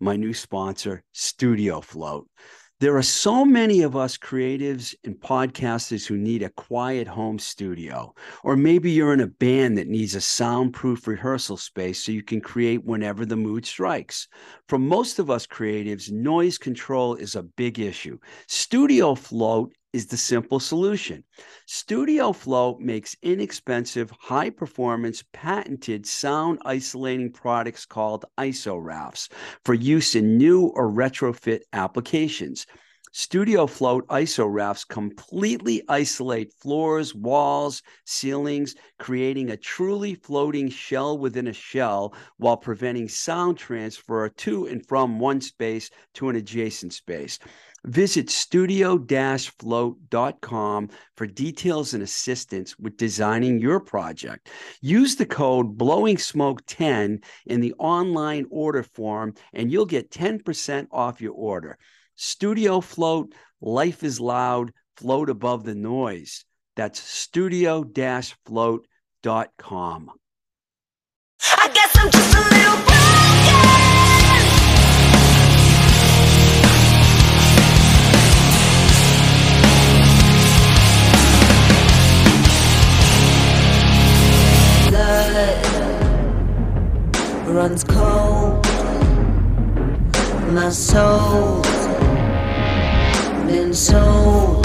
my new sponsor, Studio Float. There are so many of us creatives and podcasters who need a quiet home studio. Or maybe you're in a band that needs a soundproof rehearsal space so you can create whenever the mood strikes. For most of us creatives, noise control is a big issue. Studio Float is the simple solution. Studio Float makes inexpensive, high performance, patented sound isolating products called ISO for use in new or retrofit applications. Studio Float ISO rafts completely isolate floors, walls, ceilings, creating a truly floating shell within a shell while preventing sound transfer to and from one space to an adjacent space. Visit studio-float.com for details and assistance with designing your project. Use the code Blowing Smoke 10 in the online order form and you'll get 10% off your order. Studio Float, life is loud, float above the noise. That's studio-float.com. I guess I'm just a little runs cold. My soul's been sold.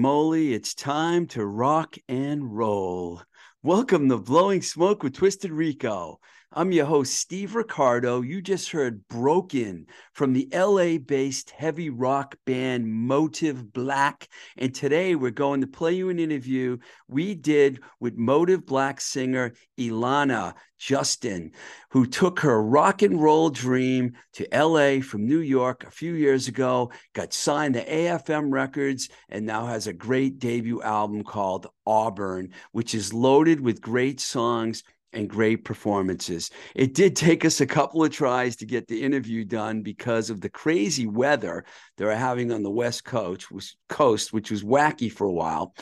Moly, it's time to rock and roll. Welcome to Blowing Smoke with Twisted Rico. I'm your host, Steve Ricardo. You just heard Broken from the LA based heavy rock band Motive Black. And today we're going to play you an interview we did with Motive Black singer Alana Justin, who took her rock and roll dream to LA from New York a few years ago, got signed to AFM Records, and now has a great debut album called Auburn, which is loaded with great songs and great performances. It did take us a couple of tries to get the interview done because of the crazy weather they're having on the West Coast, which, coast, which was wacky for a while.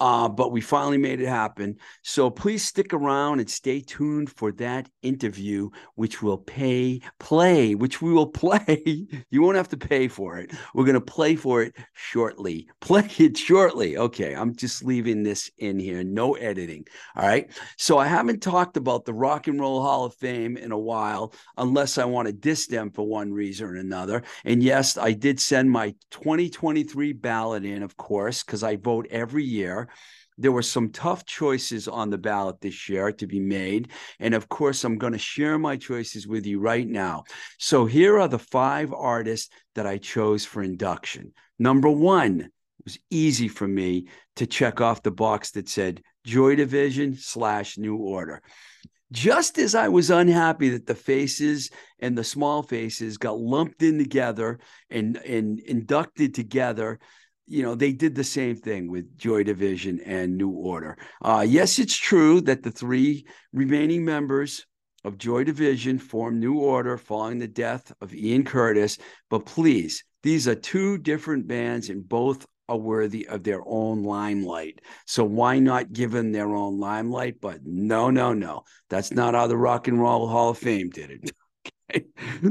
Uh, but we finally made it happen. So please stick around and stay tuned for that interview, which will pay play, which we will play. you won't have to pay for it. We're going to play for it shortly. Play it shortly. Okay, I'm just leaving this in here. No editing. All right. So I haven't talked about the Rock and Roll Hall of Fame in a while, unless I want to diss them for one reason or another. And yes, I did send my 2023 ballot in, of course, because I vote every year. There were some tough choices on the ballot this year to be made. And of course, I'm going to share my choices with you right now. So here are the five artists that I chose for induction. Number one it was easy for me to check off the box that said Joy Division slash New Order. Just as I was unhappy that the faces and the small faces got lumped in together and, and inducted together, you know, they did the same thing with Joy Division and New Order. Uh, yes, it's true that the three remaining members of Joy Division formed New Order following the death of Ian Curtis, but please, these are two different bands and both are worthy of their own limelight. So why not give them their own limelight? But no, no, no. That's not how the Rock and Roll Hall of Fame did it. Okay.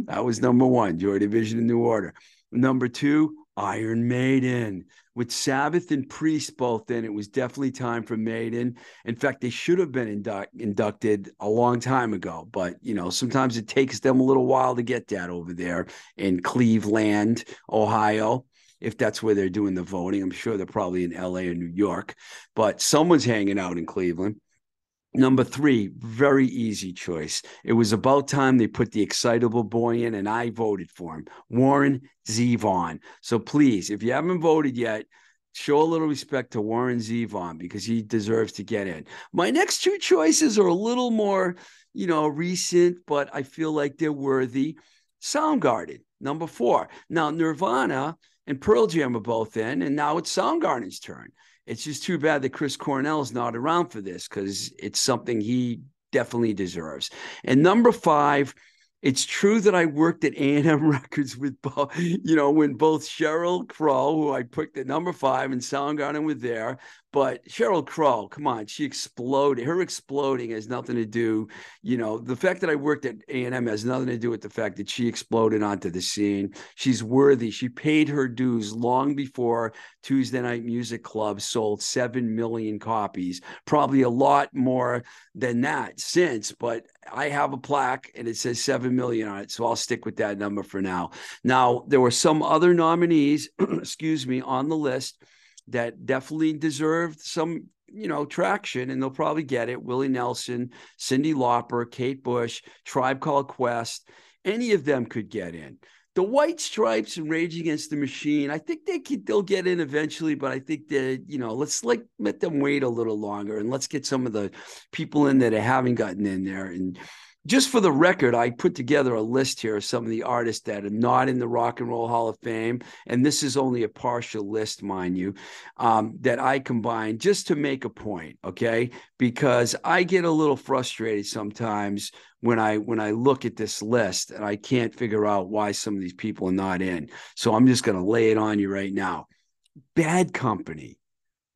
That was number one, Joy Division and New Order. Number two, Iron Maiden. With Sabbath and Priest both in, it was definitely time for Maiden. In fact, they should have been indu- inducted a long time ago, but you know, sometimes it takes them a little while to get that over there in Cleveland, Ohio if that's where they're doing the voting. I'm sure they're probably in LA or New York, but someone's hanging out in Cleveland. Number three, very easy choice. It was about time they put the excitable boy in, and I voted for him, Warren Zevon. So please, if you haven't voted yet, show a little respect to Warren Zevon because he deserves to get in. My next two choices are a little more, you know, recent, but I feel like they're worthy. Soundgarden, number four. Now, Nirvana and Pearl Jam are both in, and now it's Soundgarden's turn. It's just too bad that Chris Cornell's not around for this because it's something he definitely deserves. And number five, it's true that I worked at A&M Records with both, you know, when both Sheryl Crow, who I picked at number five, and Soundgarden were there. But Sheryl Crow, come on, she exploded. Her exploding has nothing to do, you know, the fact that I worked at A&M has nothing to do with the fact that she exploded onto the scene. She's worthy. She paid her dues long before Tuesday Night Music Club sold 7 million copies, probably a lot more than that since, but I have a plaque and it says 7 million on it. So I'll stick with that number for now. Now, there were some other nominees, excuse me, on the list that definitely deserved some you know, traction and they'll probably get it. Willie Nelson, Cyndi Lauper, Kate Bush, Tribe Called Quest, any of them could get in. The White Stripes and Rage Against the Machine, I think they could, they'll get in eventually, but I think that, you know, let's like let them wait a little longer and let's get some of the people in that haven't gotten in there. And just for the record, I put together a list here of some of the artists that are not in the Rock and Roll Hall of Fame. And this is only a partial list, mind you, um, that I combined just to make a point. Okay. Because I get a little frustrated sometimes when I when I look at this list and I can't figure out why some of these people are not in. So I'm just gonna lay it on you right now. Bad company.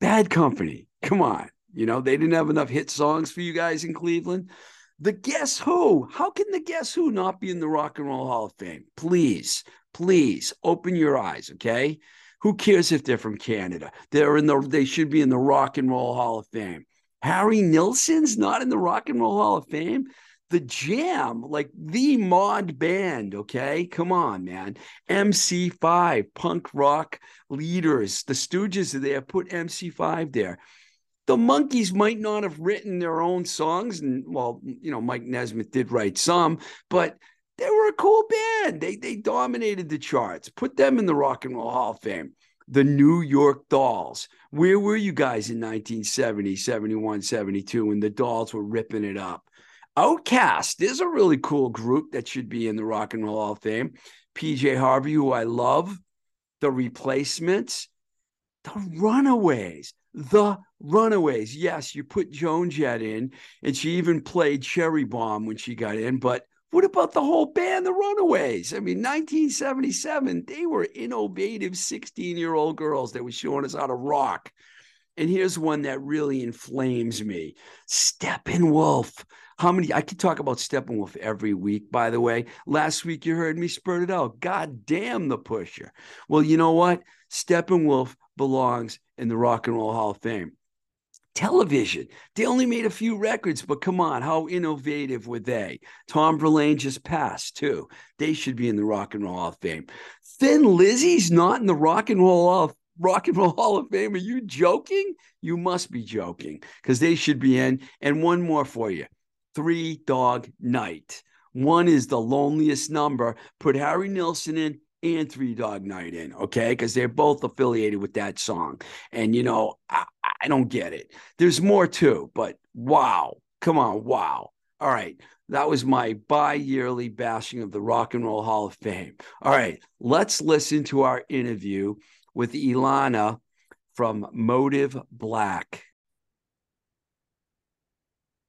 Bad company. Come on. You know, they didn't have enough hit songs for you guys in Cleveland. The Guess Who. How can the Guess Who not be in the Rock and Roll Hall of Fame? Please, please open your eyes, okay? Who cares if they're from Canada? They're in the they should be in the Rock and Roll Hall of Fame. Harry Nilsson's not in the Rock and Roll Hall of Fame. The Jam, like the mod band, okay? Come on, man. MC5, punk rock leaders. The Stooges are there. Put MC5 there the Monkees might not have written their own songs and well you know mike nesmith did write some but they were a cool band. They they dominated the charts. Put them in the rock and roll hall of fame. The new york dolls. Where were you guys in 1970 71 72 when the dolls were ripping it up? OutKast is a really cool group that should be in the rock and roll hall of fame. Pj harvey who i love. The replacements. The runaways the Runaways. Yes, you put Joan Jett in, and she even played Cherry Bomb when she got in. But what about the whole band, the Runaways? I mean, 1977, they were innovative 16 year old girls that were showing us how to rock. And here's one that really inflames me Steppenwolf. How many? I could talk about Steppenwolf every week, by the way. Last week you heard me spurt it out. God damn the pusher. Well, you know what? Steppenwolf belongs in the Rock and Roll Hall of Fame. Television. They only made a few records, but come on, how innovative were they? Tom Verlaine just passed too. They should be in the Rock and Roll Hall of Fame. Thin Lizzy's not in the Rock and Roll Hall of Rock and Roll Hall of Fame. Are you joking? You must be joking because they should be in. And one more for you Three Dog Night. One is the loneliest number. Put Harry Nilsson in and Three Dog Night in, okay? Because they're both affiliated with that song. And, you know, I, I don't get it. There's more too, but wow. Come on, wow. All right. That was my bi yearly bashing of the Rock and Roll Hall of Fame. All right. Let's listen to our interview with Alana from Motive Black.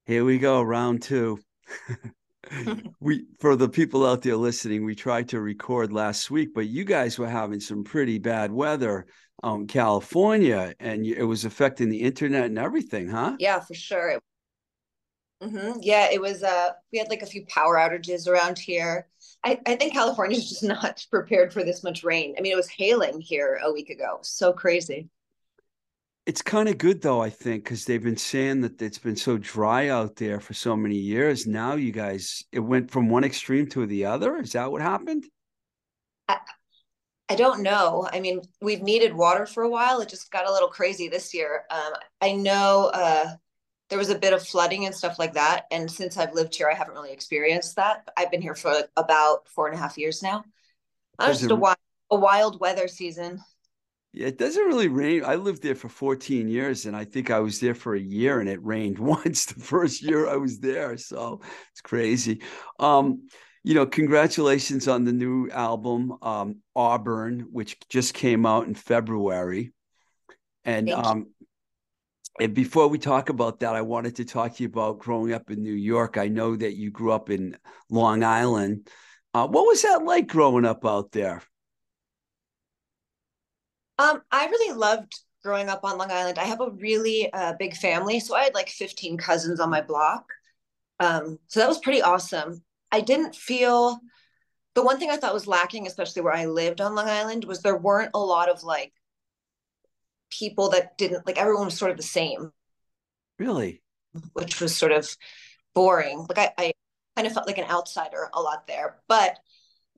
Here we go, round two. we for the people out there listening, we tried to record last week, but you guys were having some pretty bad weather in California, and it was affecting the internet and everything, huh? Yeah, for sure. Mm-hmm. Yeah, it was uh we had like a few power outages around here. I, I think California's just not prepared for this much rain. I mean, it was hailing here a week ago. So crazy. It's kind of good though, I think, because they've been saying that it's been so dry out there for so many years. Now you guys, it went from one extreme to the other. Is that what happened? I I don't know. I mean, we've needed water for a while. It just got a little crazy this year. Um, I know uh, there was a bit of flooding and stuff like that. And since I've lived here, I haven't really experienced that. I've been here for like about four and a half years now. Just a wild, a wild weather season. Yeah, it doesn't really rain. I lived there for 14 years and I think I was there for a year and it rained once the first year I was there. So it's crazy. Um, you know, congratulations on the new album, um, Auburn, which just came out in February. And um, and before we talk about that, I wanted to talk to you about growing up in New York. I know that you grew up in Long Island. Uh, what was that like growing up out there? Um, I really loved growing up on Long Island. I have a really uh, big family, so I had like 15 cousins on my block. Um, so that was pretty awesome. I didn't feel the one thing I thought was lacking, especially where I lived on Long Island, was there weren't a lot of like people that didn't like everyone was sort of the same, Really? which was sort of boring. Like I, I kind of felt like an outsider a lot there, but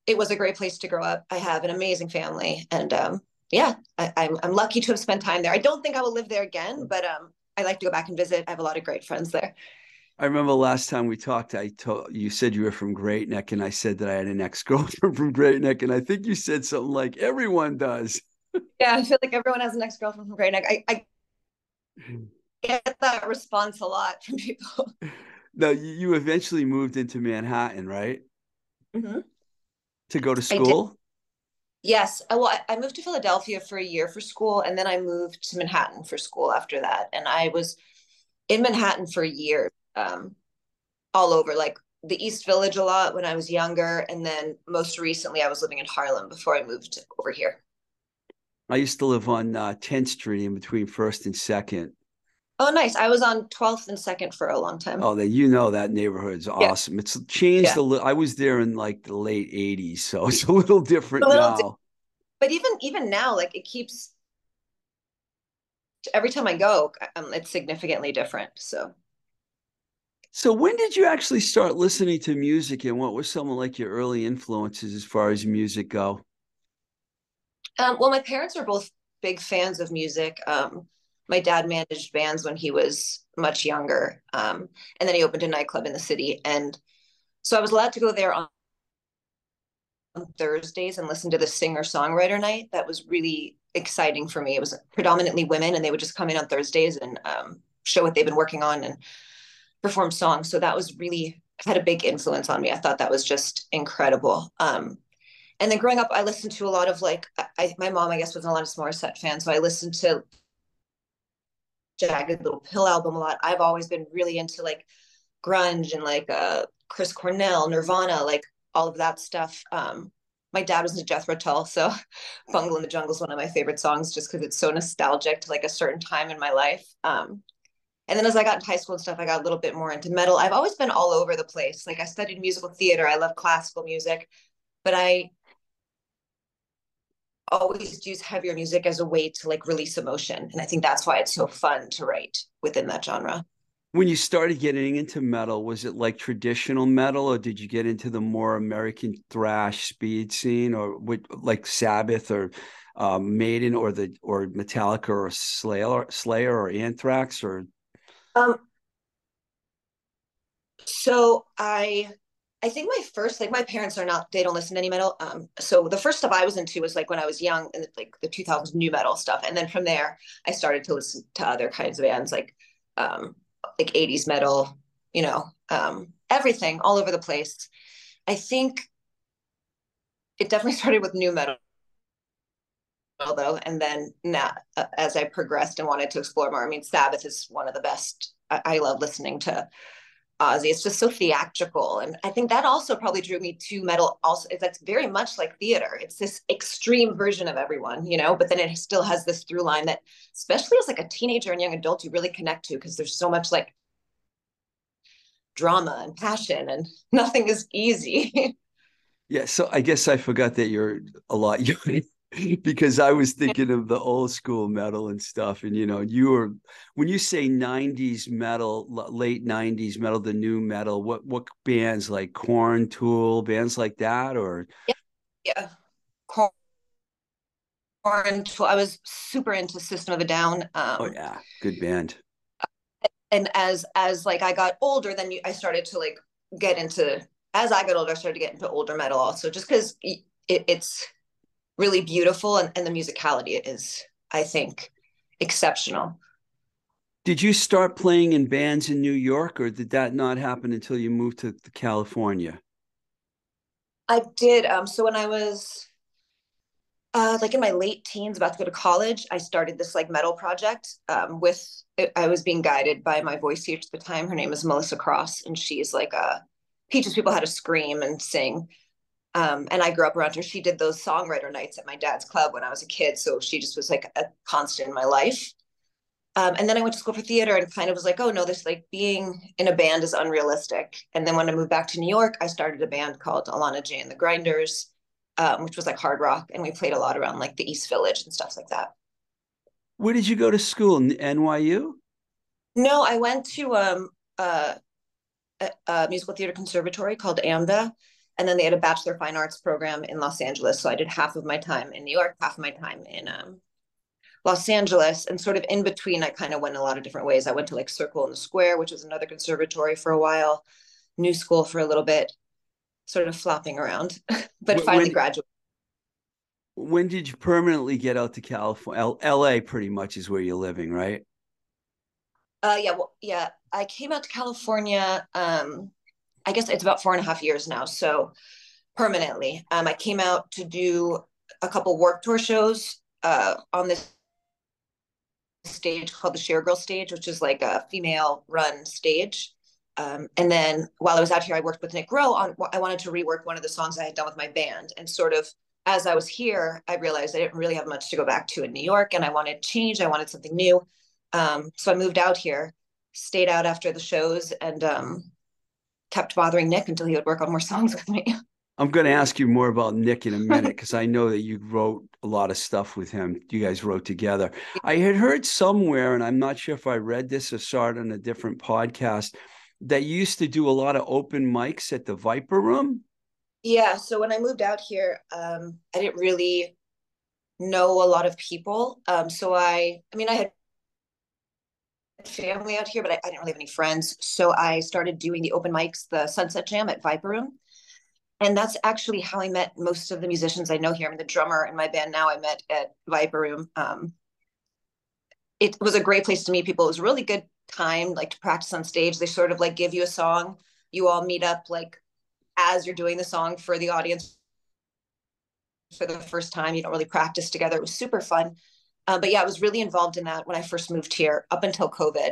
it was a great place to grow up. I have an amazing family, and um, yeah, I, I'm I'm lucky to have spent time there. I don't think I will live there again, but um, I like to go back and visit. I have a lot of great friends there. I remember last time we talked, I told you said you were from Great Neck, and I said that I had an ex girlfriend from Great Neck, and I think you said something like everyone does. Yeah, I feel like everyone has an ex girlfriend from Great Neck. I, I get that response a lot from people. Now you, you eventually moved into Manhattan, right? Mhm. To go to school. Yes. I- Well, I- moved to Philadelphia for a year for school, and then I moved to Manhattan for school after that. And I was in Manhattan for years, um, all over, like the East Village a lot when I was younger. And then most recently, I was living in Harlem before I moved over here. I used to live on uh, 10th Street in between First and Second. Oh, nice. I was on 12th and 2nd for a long time. Oh, that you know that neighborhood's awesome. It's changed a little. I was there in like the late 80s, so it's a little different A little now. di- But even even now, like it keeps every time I go, um, it's significantly different. So So when did you actually start listening to music and what were some of like your early influences as far as music go? Um, well, my parents are both big fans of music. Um, my dad managed bands when he was much younger, um, and then he opened a nightclub in the city. And so I was allowed to go there on, on Thursdays and listen to the singer songwriter night. That was really exciting for me. It was predominantly women, and they would just come in on Thursdays and um, show what they've been working on and perform songs. So that was really had a big influence on me. I thought that was just incredible. Um, and then growing up, I listened to a lot of like I, my mom, I guess, was Alanis Morissette fan, so I listened to Jagged Little Pill album a lot. I've always been really into like grunge and like uh Chris Cornell, Nirvana, like all of that stuff. Um, my dad was into Jethro Tull, so "Bungle in the Jungle" is one of my favorite songs, just because it's so nostalgic to like a certain time in my life. Um, and then as I got into high school and stuff, I got a little bit more into metal. I've always been all over the place. Like I studied musical theater. I love classical music, but I always use heavier music as a way to like release emotion. And I think that's why it's so fun to write within that genre. When you started getting into metal, was it like traditional metal or did you get into the more American thrash speed scene or with like Sabbath or um, Maiden or the or Metallica or Slayer, Slayer or Anthrax or Um, so I I think my first like my parents are not they don't listen to any metal. Um, so the first stuff I was into was like when I was young and like the 2000s nu metal stuff, and then from there I started to listen to other kinds of bands like um like 80s metal, you know, um everything all over the place. I think it definitely started with nu metal though and then now uh, as i progressed and wanted to explore more i mean sabbath is one of the best i, I love listening to ozzy it's just so theatrical. And i think that also probably drew me to metal also is that's very much like theater. It's this extreme version of everyone you know but then it still has this through line that especially as like a teenager and young adult you really connect to because there's so much like drama and passion and nothing is easy. Yeah, so I guess I forgot that you're a lot younger because I was thinking of the old school metal and stuff. And you know, you were when you say 90s metal, late 90s metal, the nu metal, what what bands like Korn Tool, bands like that, or yeah yeah, Korn, Tool. I was super into System of a Down. Um, oh yeah, good band. and as as like I got older, then you, I started to like get into as I got older, I started to get into older metal also, just because it, it's really beautiful and, and the musicality is, I think, exceptional. Did you start playing in bands in New York, or did that not happen until you moved to California? I did. Um, so when I was uh, like in my late teens, about to go to college, I started this like metal project um, with. I was being guided by my voice teacher at the time. Her name is Melissa Cross, and she's like a teaches people how to scream and sing. Um, and I grew up around her. She did those songwriter nights at my dad's club when I was a kid, so she just was like a constant in my life. Um, and then I went to school for theater and kind of was like, oh no, this like being in a band is unrealistic. And then when I moved back to New York, I started a band called Alana J and the Grinders, um, which was like hard rock, and we played a lot around like the East Village and stuff like that. Where did you go to school? NYU? No, I went to um, uh, a, a musical theater conservatory called AMDA, and then they had a bachelor fine arts program in Los Angeles. So I did half of my time in New York, half of my time in um, Los Angeles. And sort of in between, I kind of went a lot of different ways. I went to like Circle in the Square, which was another conservatory for a while, New School for a little bit, sort of flopping around, but When- finally graduated. When did you permanently get out to California? L- LA pretty much is where you're living, right? Uh, yeah, well, yeah. I came out to California. Um, I guess it's about four and a half years now. So permanently, um, I came out to do a couple work tour shows uh, on this stage called the Share Girl stage, which is like a female run stage. Um, and then while I was out here, I worked with Nick Rowe on. I wanted to rework one of the songs I had done with my band, and sort of as I was here, I realized I didn't really have much to go back to in New York, and I wanted change. I wanted something new. Um, so I moved out here, stayed out after the shows, and um, kept bothering Nick until he would work on more songs with me. I'm going to ask you more about Nick in a minute because I know that you wrote a lot of stuff with him. You guys wrote together. I had heard somewhere, and I'm not sure if I read this or saw it on a different podcast, that you used to do a lot of open mics at the Viper Room. Yeah. So when I moved out here, um, I didn't really know a lot of people. Um, so I, I mean, I had family out here, but I, I didn't really have any friends. So I started doing the open mics, the Sunset Jam at Viper Room. And that's actually how I met most of the musicians I know here. I mean, the drummer in my band now I met at Viper Room. Um, it was a great place to meet people. It was a really good time, like to practice on stage. They sort of like give you a song. You all meet up like as you're doing the song for the audience for the first time. You don't really practice together. It was super fun. Uh, but yeah, I was really involved in that when I first moved here up until COVID.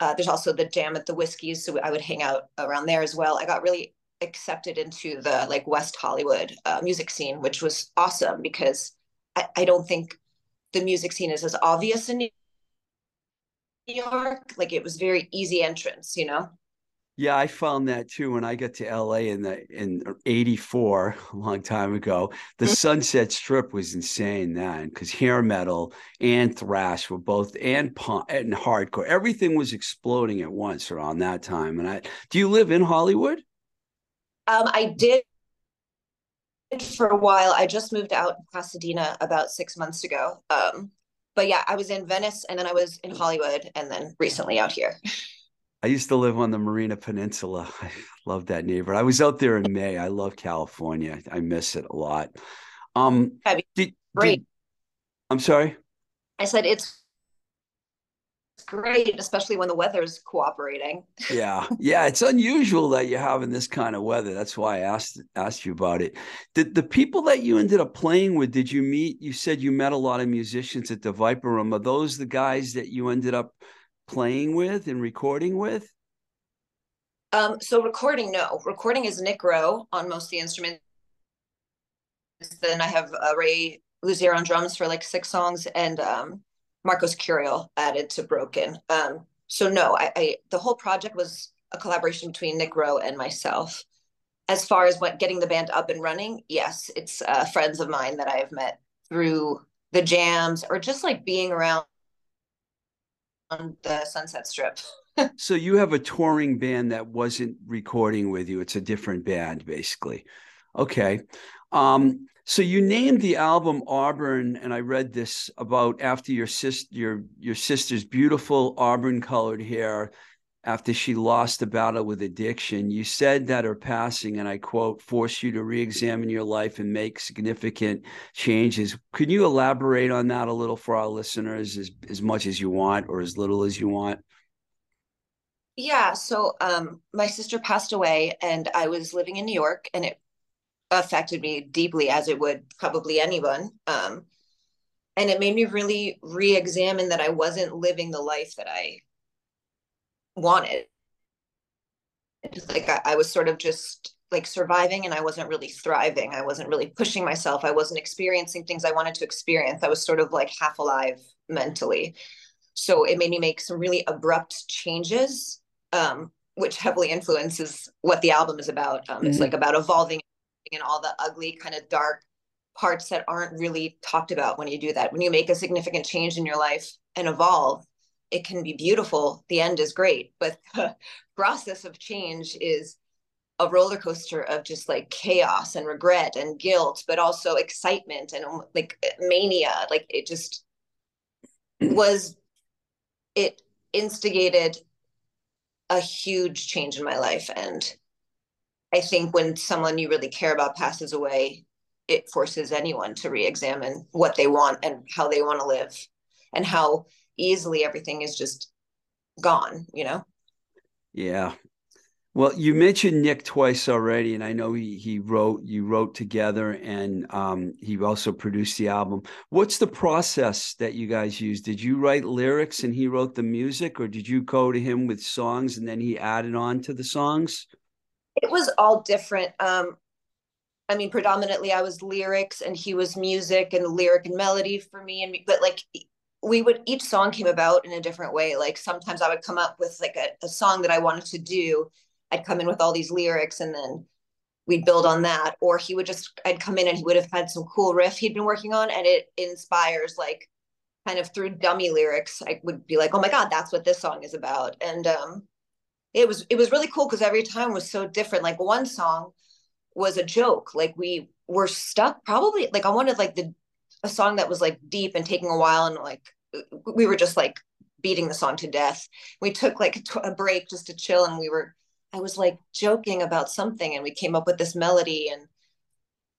Uh, there's also the jam at the Whisky's, so I would hang out around there as well. I got really accepted into the like West Hollywood uh, music scene, which was awesome because I, I don't think the music scene is as obvious in New York. Like it was very easy entrance, you know. Yeah, I found that too when I got to LA in the in '84, a long time ago. The Mhm. Sunset Strip was insane then because hair metal and thrash were both and punk and hardcore. Everything was exploding at once around that time. And I, do you live in Hollywood? Um, I did for a while. I just moved out in Pasadena about six months ago. Um, but yeah, I was in Venice and then I was in Hollywood and then recently out here. I used to live on the Marina Peninsula. I love that neighborhood. I was out there in May. I love California. I miss it a lot. Um, did, great. did- I'm sorry. I said it's great, especially when the weather's cooperating. Yeah, yeah, it's unusual that you're having this kind of weather. That's why I asked asked you about it. Did the people that you ended up playing with, did you meet? You said you met a lot of musicians at the Viper Room. Are those the guys that you ended up playing with and recording with? Um, so recording, no. Recording is Nick Rowe on most of the instruments. Then I have uh, Ray Luzier on drums for like six songs and um, Marcos Curiel added to Broken. Um, so no, I, I the whole project was a collaboration between Nick Rowe and myself. As far as what getting the band up and running, yes, it's uh, friends of mine that I have met through the jams or just like being around the Sunset Strip. So you have a touring band that wasn't recording with you. It's a different band, basically. Okay. Um, so you named the album Auburn, and I read this about after your sister your your sister's beautiful auburn colored hair after she lost the battle with addiction. You said that her passing, and I quote, forced you to re-examine your life and make significant changes. Can you elaborate on that a little for our listeners as, as much as you want or as little as you want? Yeah, so um, my sister passed away, and I was living in New York, and it affected me deeply, as it would probably anyone. Um, and it made me really re-examine that I wasn't living the life that I wanted. It's like I, I was sort of just like surviving, and I wasn't really thriving. I wasn't really pushing myself. I wasn't experiencing things I wanted to experience. I was sort of like half alive mentally. So it made me make some really abrupt changes um, which heavily influences what the album is about. Um, It's Mhm. like about evolving and all the ugly, kind of dark parts that aren't really talked about when you do that. When you make a significant change in your life and evolve, it can be beautiful. The end is great, but the process of change is a roller coaster of just like chaos and regret and guilt, but also excitement and um, like mania. Like it just, was it instigated a huge change in my life and i think when someone you really care about passes away it forces anyone to re-examine what they want and how they want to live and how easily everything is just gone you know Yeah. Well, you mentioned Nick twice already, and I know he he wrote you wrote together, and um, he also produced the album. What's the process that you guys use? Did you write lyrics and he wrote the music, or did you go to him with songs and then he added on to the songs? it was all different um i mean predominantly i was lyrics and he was music and lyric and melody for me and but like we would each song came about in a different way. Like sometimes i would come up with like a, a song that i wanted to do. I'd come in with all these lyrics and then we'd build on that. Or he would just i'd come in and he would have had some cool riff he'd been working on and it inspires like kind of through dummy lyrics i would be like oh my god that's what this song is about. And um it was it was really cool because every time was so different. Like one song was a joke. Like we were stuck probably like i wanted like the a song that was like deep and taking a while and like we were just like beating the song to death. We took like a, break just to chill and we were i was like joking about something and we came up with this melody and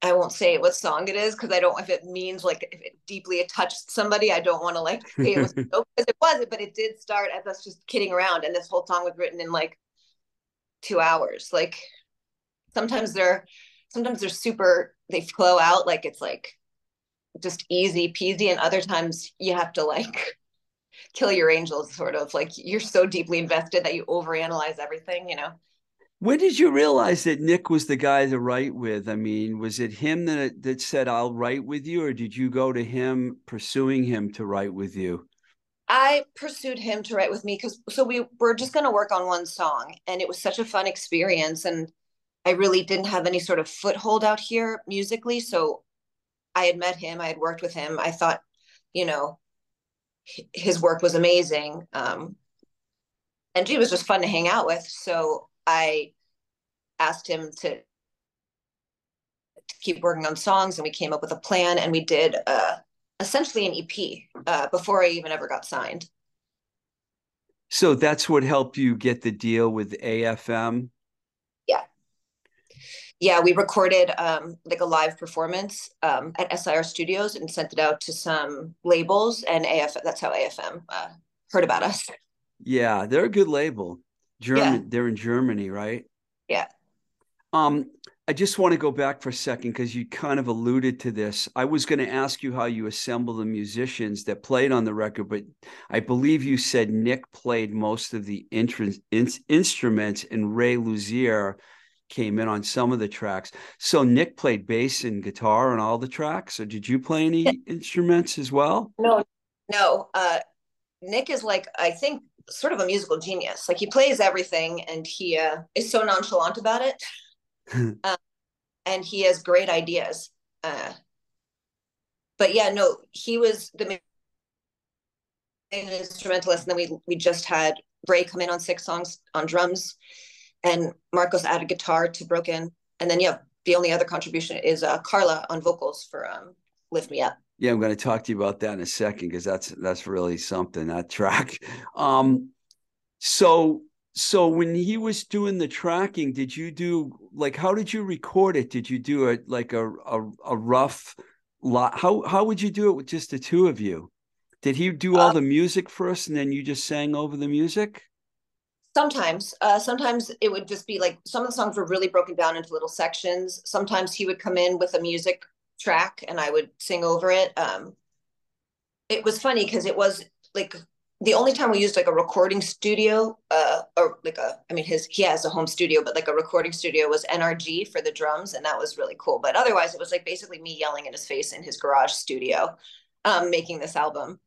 i won't say what song it is because i don't if it means like if it deeply touched somebody i don't want to like say it was because it wasn't but it did start as us just kidding around and this whole song was written in like two hours. Like sometimes they're sometimes they're super they flow out like it's like just easy peasy and other times you have to like kill your angels sort of like you're so deeply invested that you overanalyze everything you know When did you realize that Nick was the guy to write with? I mean, was it him that that said I'll write with you, or did you go to him pursuing him to write with you? I pursued him to write with me because so we were just going to work on one song and it was such a fun experience and I really didn't have any sort of foothold out here musically so I had met him I had worked with him I thought you know his work was amazing um and he was just fun to hang out with so I asked him to to keep working on songs and we came up with a plan and we did uh essentially an EP uh, before I even ever got signed. So that's what helped you get the deal with AFM. Yeah, we recorded um, like a live performance um, at SIR Studios and sent it out to some labels, and AF that's how AFM uh, heard about us. Yeah, they're a good label. German, they're in Germany, right? Yeah. Um, I just want to go back for a second because you kind of alluded to this. I was going to ask you how you assemble the musicians that played on the record, but I believe you said Nick played most of the intr- in- instruments and Ray Luzier came in on some of the tracks. So Nick played bass and guitar on all the tracks. So did you play any instruments as well? No, no. Uh, Nick is like I think sort of a musical genius. Like he plays everything, and he uh, is so nonchalant about it. um, and he has great ideas. Uh, but yeah, no, he was the main instrumentalist, and then we we just had Ray come in on six songs on drums, and Marcos added guitar to Broken, and then yeah, the only other contribution is uh, Carla on vocals for um, Lift Me Up. Yeah, I'm going to talk to you about that in a second because that's that's really something that track. Um, so so when he was doing the tracking, did you do like how did you record it? Did you do a like a a, a rough lot? How how would you do it with just the two of you? Did he do all Uh, the music first and then you just sang over the music? Sometimes, uh, sometimes it would just be like some of the songs were really broken down into little sections. Sometimes he would come in with a music track and I would sing over it. Um, it was funny because it was like the only time we used like a recording studio, uh, or like a, I mean, his he has a home studio, but like a recording studio was NRG for the drums, and that was really cool. But otherwise, it was like basically me yelling in his face in his garage studio, um, making this album.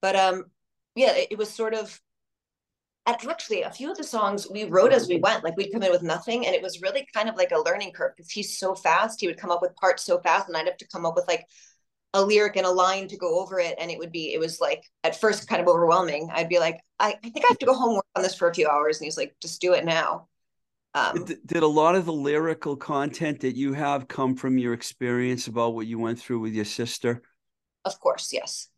But um, yeah, it, it was sort of and actually a few of the songs we wrote as we went like we'd come in with nothing and it was really kind of like a learning curve because he's so fast he would come up with parts so fast and i'd have to come up with like a lyric and a line to go over it and it would be it was like at first kind of overwhelming. I'd be like i, I think i have to go home work on this for a few hours and he's like just do it now. Um, Did, did a lot of the lyrical content that you have come from your experience about what you went through with your sister? of course yes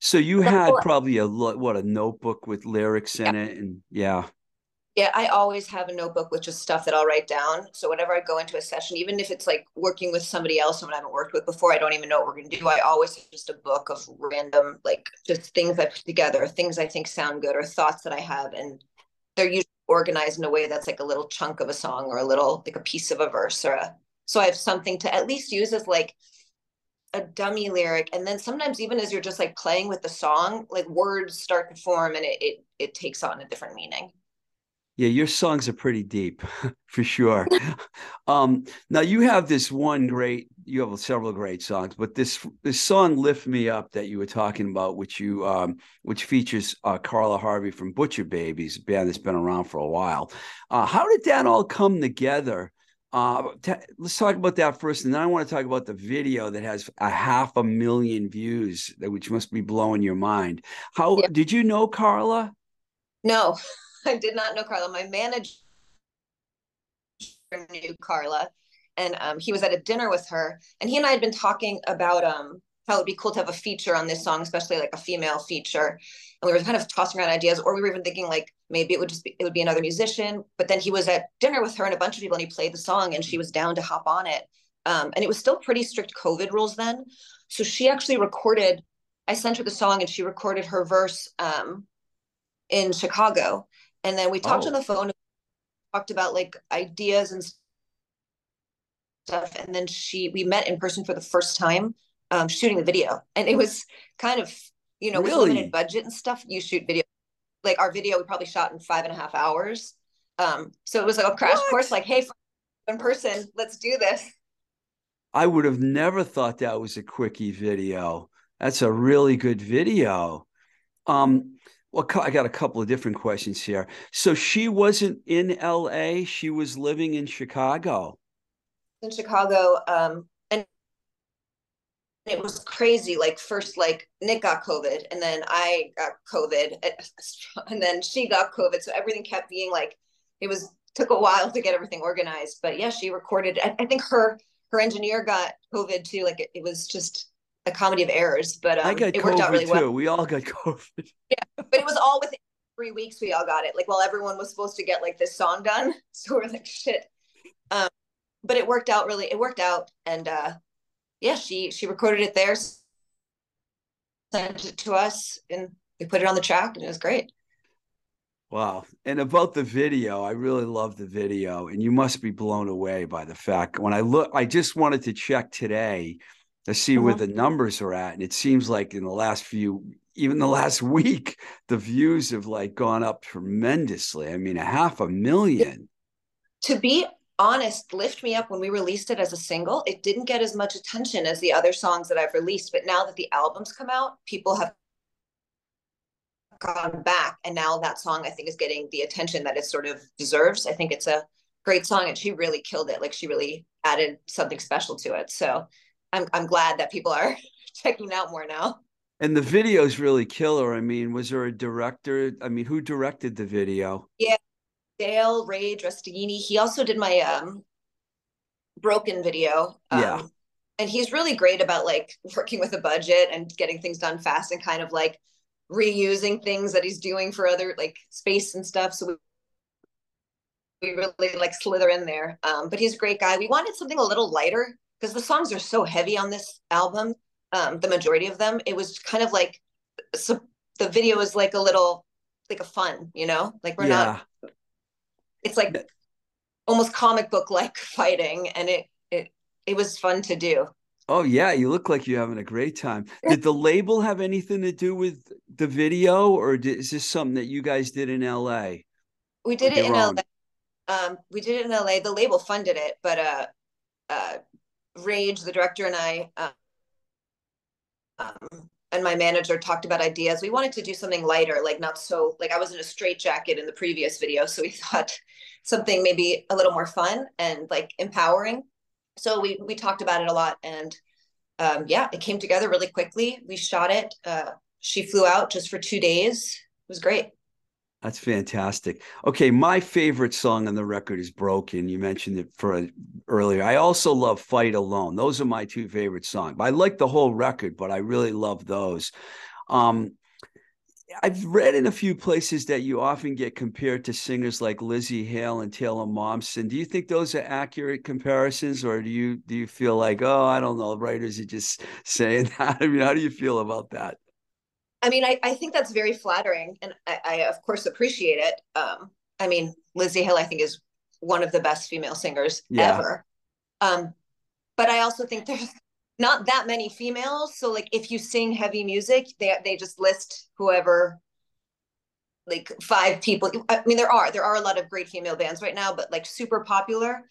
So you had probably a what a notebook with lyrics in it, and yeah, Yeah, I always have a notebook with just stuff that I'll write down. So whenever I go into a session, even if it's like working with somebody else someone I haven't worked with before, I don't even know what we're gonna do. I always have just a book of random, like just things I put together, things I think sound good, or thoughts that I have, and they're usually organized in a way that's like a little chunk of a song or a little like a piece of a verse or a. So I have something to at least use as like dummy lyric, and then sometimes even as you're just like playing with the song, like words start to form and it it, it takes on a different meaning. yeah, your songs are pretty deep for sure. um, now you have this one great, you have several great songs, but this this song "Lift Me Up" that you were talking about, which you um, which features uh, Carla Harvey from Butcher Babies, a band that's been around for a while. Uh, how did that all come together? Uh, let's talk about that first, and then I want to talk about the video that has a half a million views, that which must be blowing your mind. How Yeah. did you know Carla? No, I did not know Carla. My manager knew Carla, and um, he was at a dinner with her, and he and I had been talking about um, how it'd be cool to have a feature on this song, especially like a female feature. And we were kind of tossing around ideas, or we were even thinking like maybe it would just be it would be another musician. But then he was at dinner with her and a bunch of people, and he played the song, and she was down to hop on it. Um, and it was still pretty strict COVID rules then, so she actually recorded. I sent her the song, and she recorded her verse um, in Chicago. And then we talked Oh. on the phone, talked about like ideas and stuff. And then she, we met in person for the first time, um, shooting the video. And it was kind of, you know, with limited budget and stuff, you shoot video. Like our video, we probably shot in five and a half hours. Um, so it was like a crash What? course, like, hey, in person, let's do this. I would have never thought that was a quickie video. That's a really good video. Um, well, I got a couple of different questions here. So she wasn't in LA, she was living in Chicago. in Chicago. Um, it was crazy. Like first, like Nick got COVID, and then I got COVID, and then she got COVID. So everything kept being like it was took a while to get everything organized. But yeah, she recorded. I, I think her her engineer got COVID too. Like it, it was just a comedy of errors. But um, I got it worked out COVID really too. well. We all got COVID. Yeah, but it was all within three weeks. We all got it. Like while everyone was supposed to get like this song done. So we're like shit. Um, but it worked out really. It worked out, and uh, yeah, she she recorded it there, sent it to us, and we put it on the track, and it was great. Wow. And about the video, I really love the video. And you must be blown away by the fact when I look, I just wanted to check today to see where Mhm. the numbers are at. And it seems like in the last few, even the last week, the views have like gone up tremendously. I mean, a half a million. To be honest, Lift Me Up when we released it as a single, it didn't get as much attention as the other songs that I've released. But now that the album's come out, people have gone back, and now that song I think is getting the attention that it sort of deserves. I think it's a great song, and she really killed it. Like she really added something special to it. So I'm I'm glad that people are checking out more now. And the video's really killer. I mean, was there a director? I mean, who directed the video? Dale Ray Restagini. He also did my um broken video. Um, Yeah. And he's really great about like working with a budget and getting things done fast and kind of like reusing things that he's doing for other like space and stuff. So we, we really like slither in there. Um, but he's a great guy. We wanted something a little lighter because the songs are so heavy on this album. Um, the majority of them, it was kind of like so the video is like a little like a fun, you know, like we're not yeah. It's like almost comic book like fighting and it it it was fun to do Oh, yeah. You look like you're having a great time. Did the label have anything to do with the video, or did, is this something that you guys did in LA? we did it in la um we did it in la the label funded it but uh uh rage the director and i um, um and my manager talked about ideas we wanted to do something lighter like not so like i was in a straight jacket in the previous video so we thought something maybe a little more fun and like empowering. So we we talked about it a lot and um yeah it came together really quickly. We shot it uh she flew out just for two days. It was great That's fantastic. Okay, my favorite song on the record is "Broken." You mentioned it for a, earlier. I also love "Fight Alone." Those are my two favorite songs. I like the whole record, but I really love those. Um, I've read in a few places that you often get compared to singers like Lizzie Hale and Taylor Momsen. Do you think those are accurate comparisons, or do you do you feel like, oh, I don't know, writers are just saying that? I mean, how do you feel about that? I mean, I, I think that's very flattering, and I, I of course appreciate it. Um, I mean, Lizzie Hale, I think, is one of the best female singers Yeah. ever. Um, but I also think there's not that many females. So like if you sing heavy music, they they just list whoever like five people. I mean, there are there are a lot of great female bands right now, but like super popular,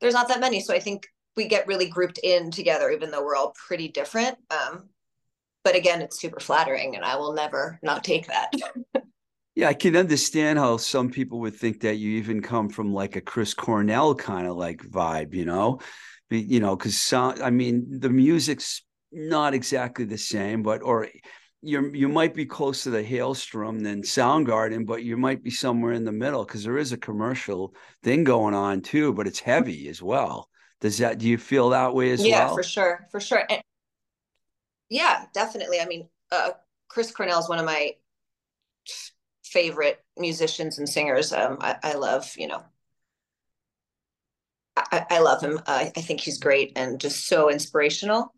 there's not that many. So I think we get really grouped in together, even though we're all pretty different. Um, but again, it's super flattering, and I will never not take that. Yeah, I can understand how some people would think that you even come from like a Chris Cornell kind of like vibe, you know, you know, because sound. I mean, the music's not exactly the same, but or you you might be closer to the Halestorm than Soundgarden, but you might be somewhere in the middle because there is a commercial thing going on too, but it's heavy as well. Does that? Do you feel that way as yeah, well? for sure, for sure. And yeah, definitely. I mean, uh, Chris Cornell is one of my favorite musicians and singers. Um, I, I love, you know, I, I love him. Uh, I think he's great and just so inspirational.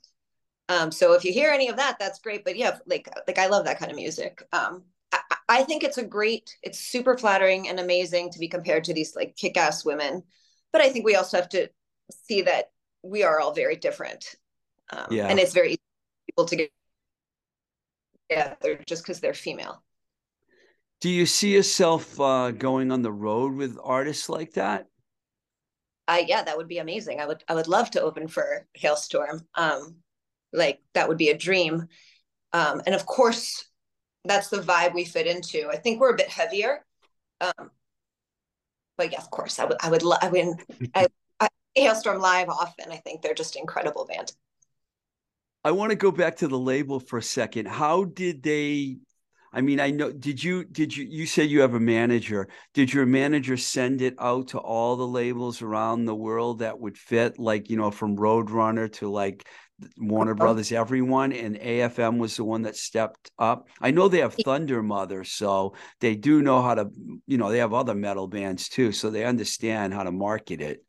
Um, so if you hear any of that, that's great. But yeah, like like I love that kind of music. Um, I, I think it's a great, it's super flattering and amazing to be compared to these like kick-ass women. But I think we also have to see that we are all very different. Um, Yeah. and it's very easy people to get together just because they're female. Do you see yourself uh, going on the road with artists like that? I yeah, that would be amazing. I would I would love to open for Halestorm. Um, like that would be a dream. Um, and of course, that's the vibe we fit into. I think we're a bit heavier. Um, but yeah, of course, I would I would lo- I mean I, I Halestorm live often. I think they're just incredible band. I want to go back to the label for a second. How did they? I mean, I know. Did you? Did you? You said you have a manager. Did your manager send it out to all the labels around the world that would fit, like you know, from Roadrunner to like Warner uh-huh. Brothers, everyone? And AFM was the one that stepped up. I know they have Thundermother, so they do know how to. You know, they have other metal bands too, so they understand how to market it.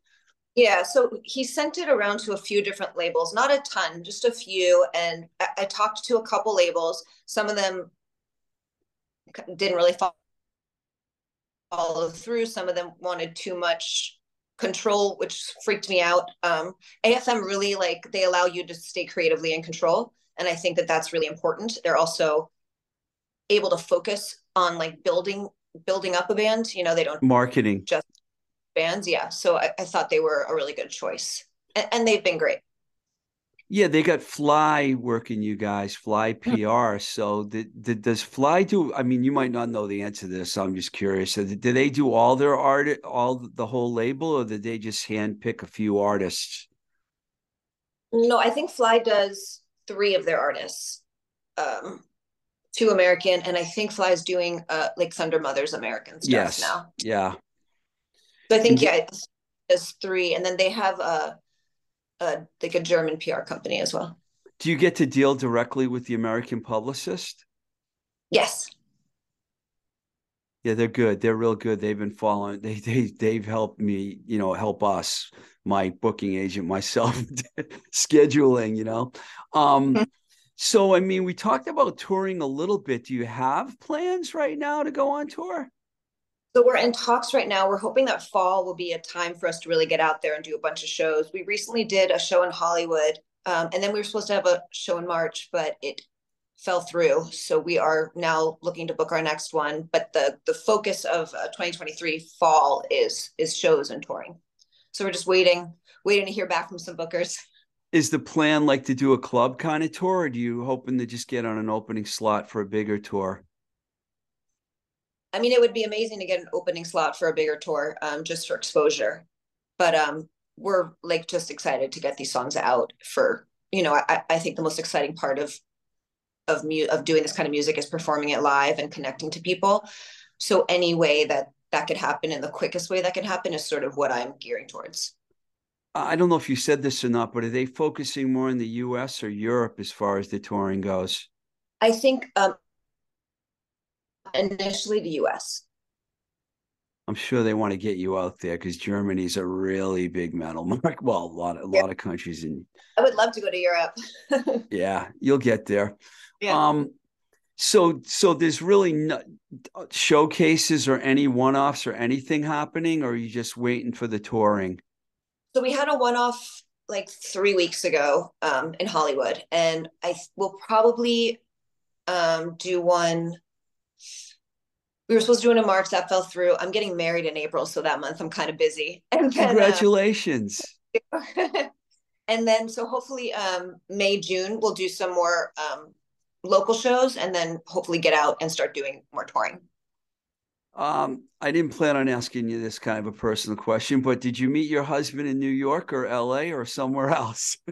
Yeah, so he sent it around to a few different labels, not a ton, just a few. And I, I talked to a couple labels. Some of them didn't really fo- follow through. Some of them wanted too much control, which freaked me out. Um, AFM really like they allow you to stay creatively in control, and I think that that's really important. They're also able to focus on like building building up a band. You know, they don't Marketing. Bands. Yeah. So I, I thought they were a really good choice. And, and they've been great. Yeah, they got Fly working you guys, Fly PR. So did, did does Fly do? I mean, you might not know the answer to this. So I'm just curious. So did, did they do all their art, all the whole label, or did they just hand pick a few artists? No, I think Fly does three of their artists. Um, two American, and I think Fly's doing uh like Thundermother's American stuff Yes. now. Yeah. So I think Mhm. yeah, it's, it's three, and then they have a, a like a German PR company as well. Do you get to deal directly with the American publicist? Yes. Yeah, they're good. They're real good. They've been following. They they they've helped me. You know, help us, my booking agent, myself, scheduling. You know, um. Mhm. So I mean, we talked about touring a little bit. Do you have plans right now to go on tour? So we're in talks right now. We're hoping that fall will be a time for us to really get out there and do a bunch of shows. We recently did a show in Hollywood, um, and then we were supposed to have a show in March, but it fell through. So we are now looking to book our next one. But the the focus of uh, 2023 fall is is shows and touring. So we're just waiting, waiting to hear back from some bookers. Is the plan like to do a club kind of tour, or do you hoping to just get on an opening slot for a bigger tour? I mean, it would be amazing to get an opening slot for a bigger tour, um, just for exposure. But um, we're like just excited to get these songs out for you know. I, I think the most exciting part of of mu- of doing this kind of music is performing it live and connecting to people. So any way that that could happen and the quickest way that could happen is sort of what I'm gearing towards. I don't know if you said this or not, but are they focusing more in the U.S. or Europe as far as the touring goes? I think um, initially the US. I'm sure they want to get you out there because Germany's a really big metal market. Well, a lot, a Yeah. lot of countries in I would love to go to Europe. Yeah, you'll get there. Yeah. Um, so so there's really no showcases or any one-offs or anything happening, or are you just waiting for the touring? So we had a one-off like three weeks ago um, in Hollywood, and I will probably um, do one. We were supposed to do one in March that fell through. I'm getting married in April, so that month I'm kind of busy. And then, uh, Congratulations. and then so hopefully um, May June we'll do some more um, local shows, and then hopefully get out and start doing more touring. Um, I didn't plan on asking you this kind of a personal question, but did you meet your husband in New York or LA or somewhere else?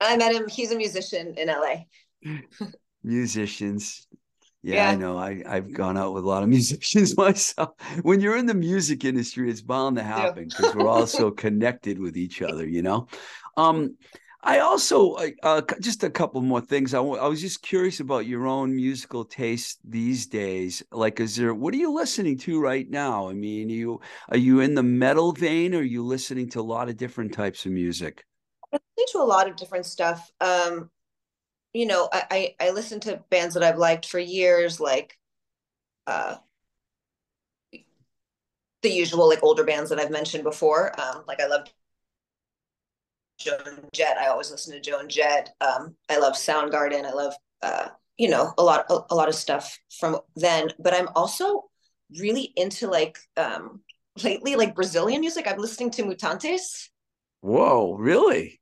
I met him. He's a musician in LA. Musicians. Yeah, I know. I, I've gone out with a lot of musicians myself. When you're in the music industry, it's bound to happen because we're all so connected with each other, you know? Um, I also, uh, uh, just a couple more things. I I was just curious about your own musical taste these days. Like, is there, what are you listening to right now? I mean, you, are you in the metal vein or are you listening to a lot of different types of music? I listen to a lot of different stuff. Um, you know, I, I I listen to bands that I've liked for years, like uh the usual like older bands that I've mentioned before. Um, like I love Joan Jett. I always listen to Joan Jett. Um, I love Soundgarden. I love uh, you know, a lot a, a lot of stuff from then. But I'm also really into like um lately like Brazilian music. I'm listening to Mutantes. Whoa, really?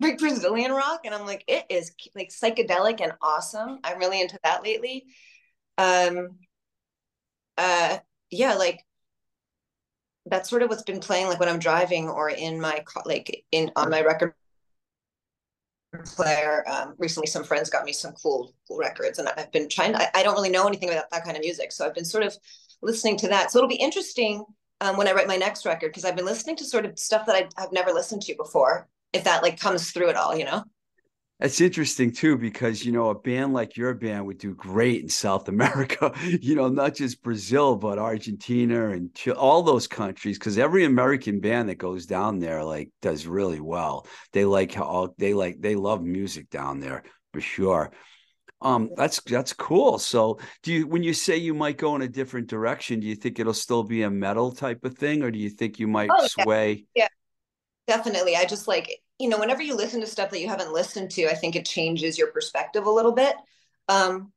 Like Brazilian rock, and I'm like, it is like psychedelic and awesome. I'm really into that lately. Um, uh, yeah, like that's sort of what's been playing like when I'm driving or in my like in on my record player. Um, recently, some friends got me some cool, cool records, and I've been trying. I, I don't really know anything about that kind of music, so I've been sort of listening to that. So it'll be interesting um, when I write my next record because I've been listening to sort of stuff that I, I've never listened to before. If that like comes through at all, you know. That's interesting too, because you know a band like your band would do great in South America. You know, not just Brazil, but Argentina and all those countries. Because every American band that goes down there like does really well. They like how all they like they love music down there for sure. Um, that's that's cool. So, do you when you say you might go in a different direction, do you think it'll still be a metal type of thing, or do you think you might Oh, yeah. sway? Definitely. I just like, you know, whenever you listen to stuff that you haven't listened to, I think it changes your perspective a little bit. Um,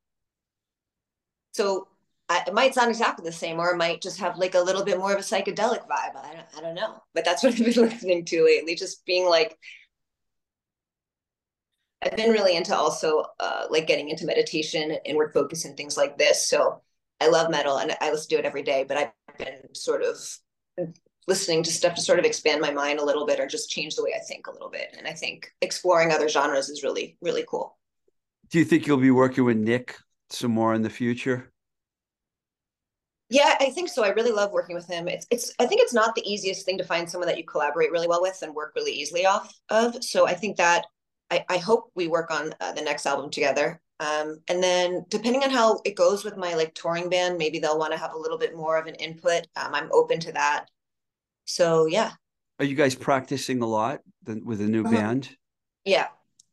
so I, it might sound exactly the same, or it might just have like a little bit more of a psychedelic vibe. I don't, I don't know. But that's what I've been listening to lately, just being like, I've been really into also uh, like getting into meditation inward focus and things like this. So I love metal and I listen to it every day, but I've been sort of listening to stuff to sort of expand my mind a little bit or just change the way I think a little bit. And I think exploring other genres is really, really cool. Do you think you'll be working with Nick some more in the future? Yeah, I think so. I really love working with him. It's it's I think it's not the easiest thing to find someone that you collaborate really well with and work really easily off of. So I think that I, I hope we work on uh, the next album together. Um, and then depending on how it goes with my like touring band, maybe they'll want to have a little bit more of an input. Um, I'm open to that. So yeah, Are you guys practicing a lot with a new Uh-huh. band? Yeah.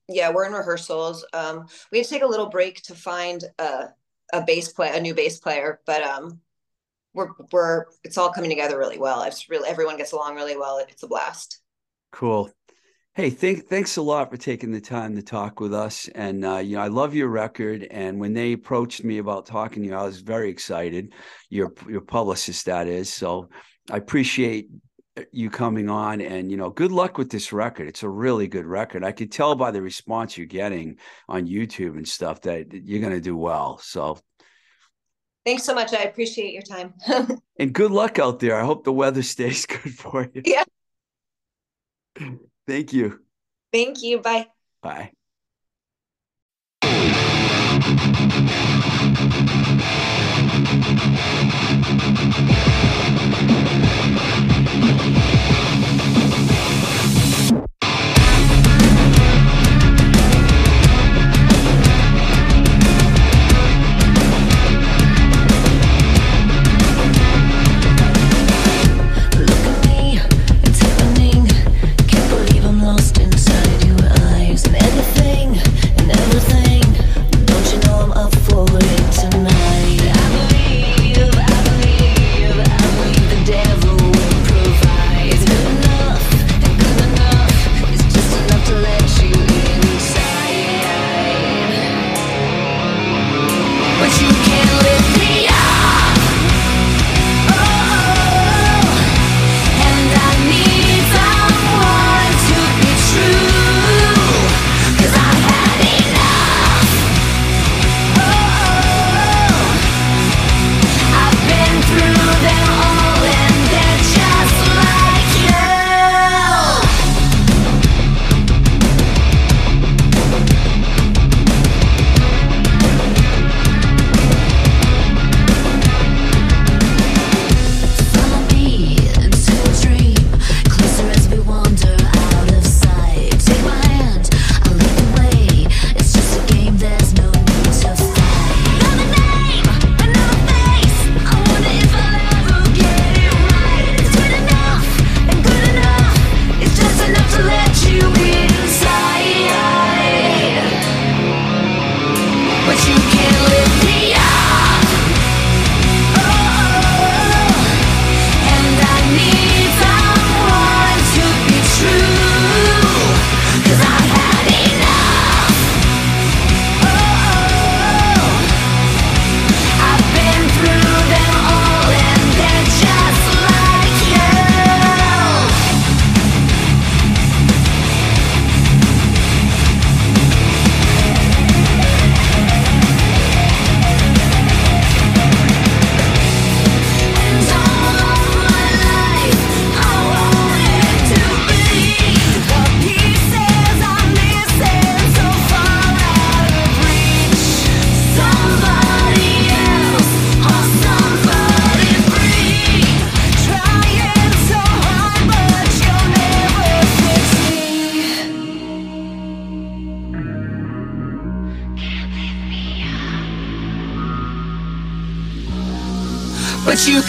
Yeah, we're in rehearsals. Um, we had to take a little break to find a a bass play, a new bass player, but um we're we're it's all coming together really well. It's really everyone gets along really well. It's a blast. Cool. Hey, thank, thanks a lot for taking the time to talk with us. And, uh, you know, I love your record. And when they approached me about talking to you, I was very excited. Your, your publicist, that is. So I appreciate uh, you coming on and, you know, good luck with this record. It's a really good record. I could tell by the response you're getting on YouTube and stuff that you're going to do well. So, Thanks so much. I appreciate your time. and good luck out there. I hope the weather stays good for you. Yeah. Thank you. Thank you. Bye. Bye.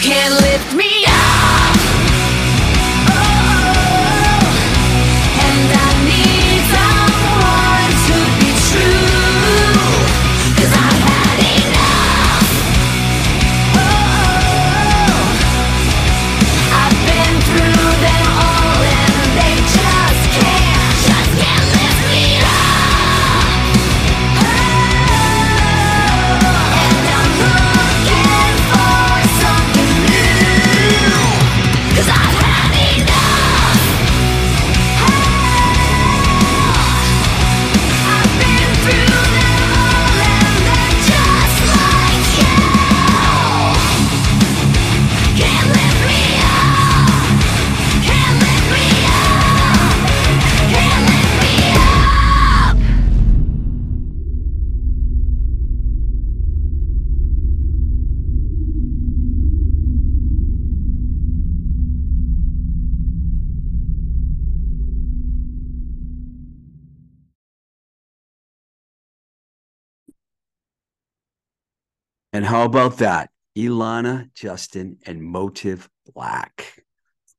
Can't And how about that? Alana, Justin, and Motive Black.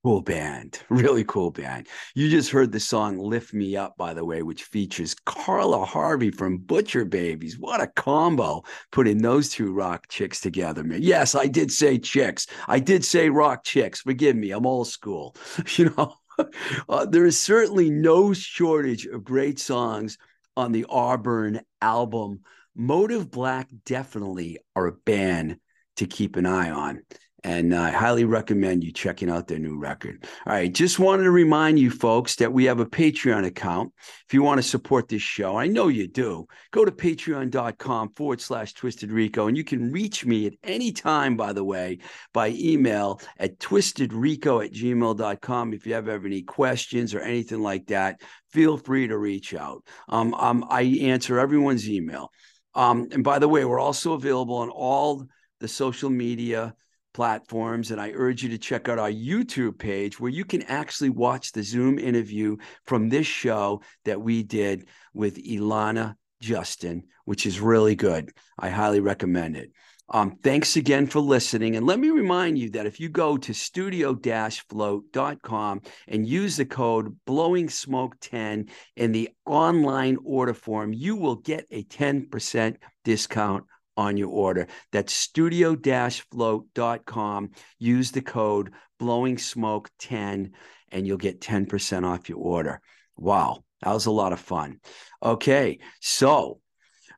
Cool band, really cool band. You just heard the song Lift Me Up, by the way, which features Carla Harvey from Butcher Babies. What a combo putting those two rock chicks together, man. Yes, I did say chicks. I did say rock chicks. Forgive me, I'm old school. You know, uh, there is certainly no shortage of great songs on the Auburn album. Motive Black definitely are a band to keep an eye on. And I highly recommend you checking out their new record. All right, just wanted to remind you folks that we have a Patreon account. If you want to support this show, I know you do. Go to patreon.com forward slash twisted rico, and you can reach me at any time, by the way, by email at twistedrico at gmail.com. If you have ever any questions or anything like that, feel free to reach out. Um, um, I answer everyone's email. Um, and by the way, we're also available on all the social media platforms. And I urge you to check out our YouTube page where you can actually watch the Zoom interview from this show that we did with Alana Justin, which is really good. I highly recommend it. Um, thanks again for listening. And let me remind you that if you go to studio float.com and use the code blowing smoke 10 in the online order form, you will get a 10% discount on your order. That's studio float.com. Use the code blowing smoke 10 and you'll get 10% off your order. Wow, that was a lot of fun. Okay, so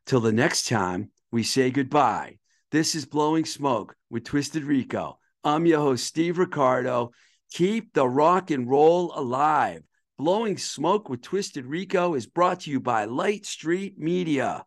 till the next time we say goodbye. This is Blowing Smoke with Twisted Rico. I'm your host, Steve Ricardo. Keep the rock and roll alive. Blowing Smoke with Twisted Rico is brought to you by Light Street Media.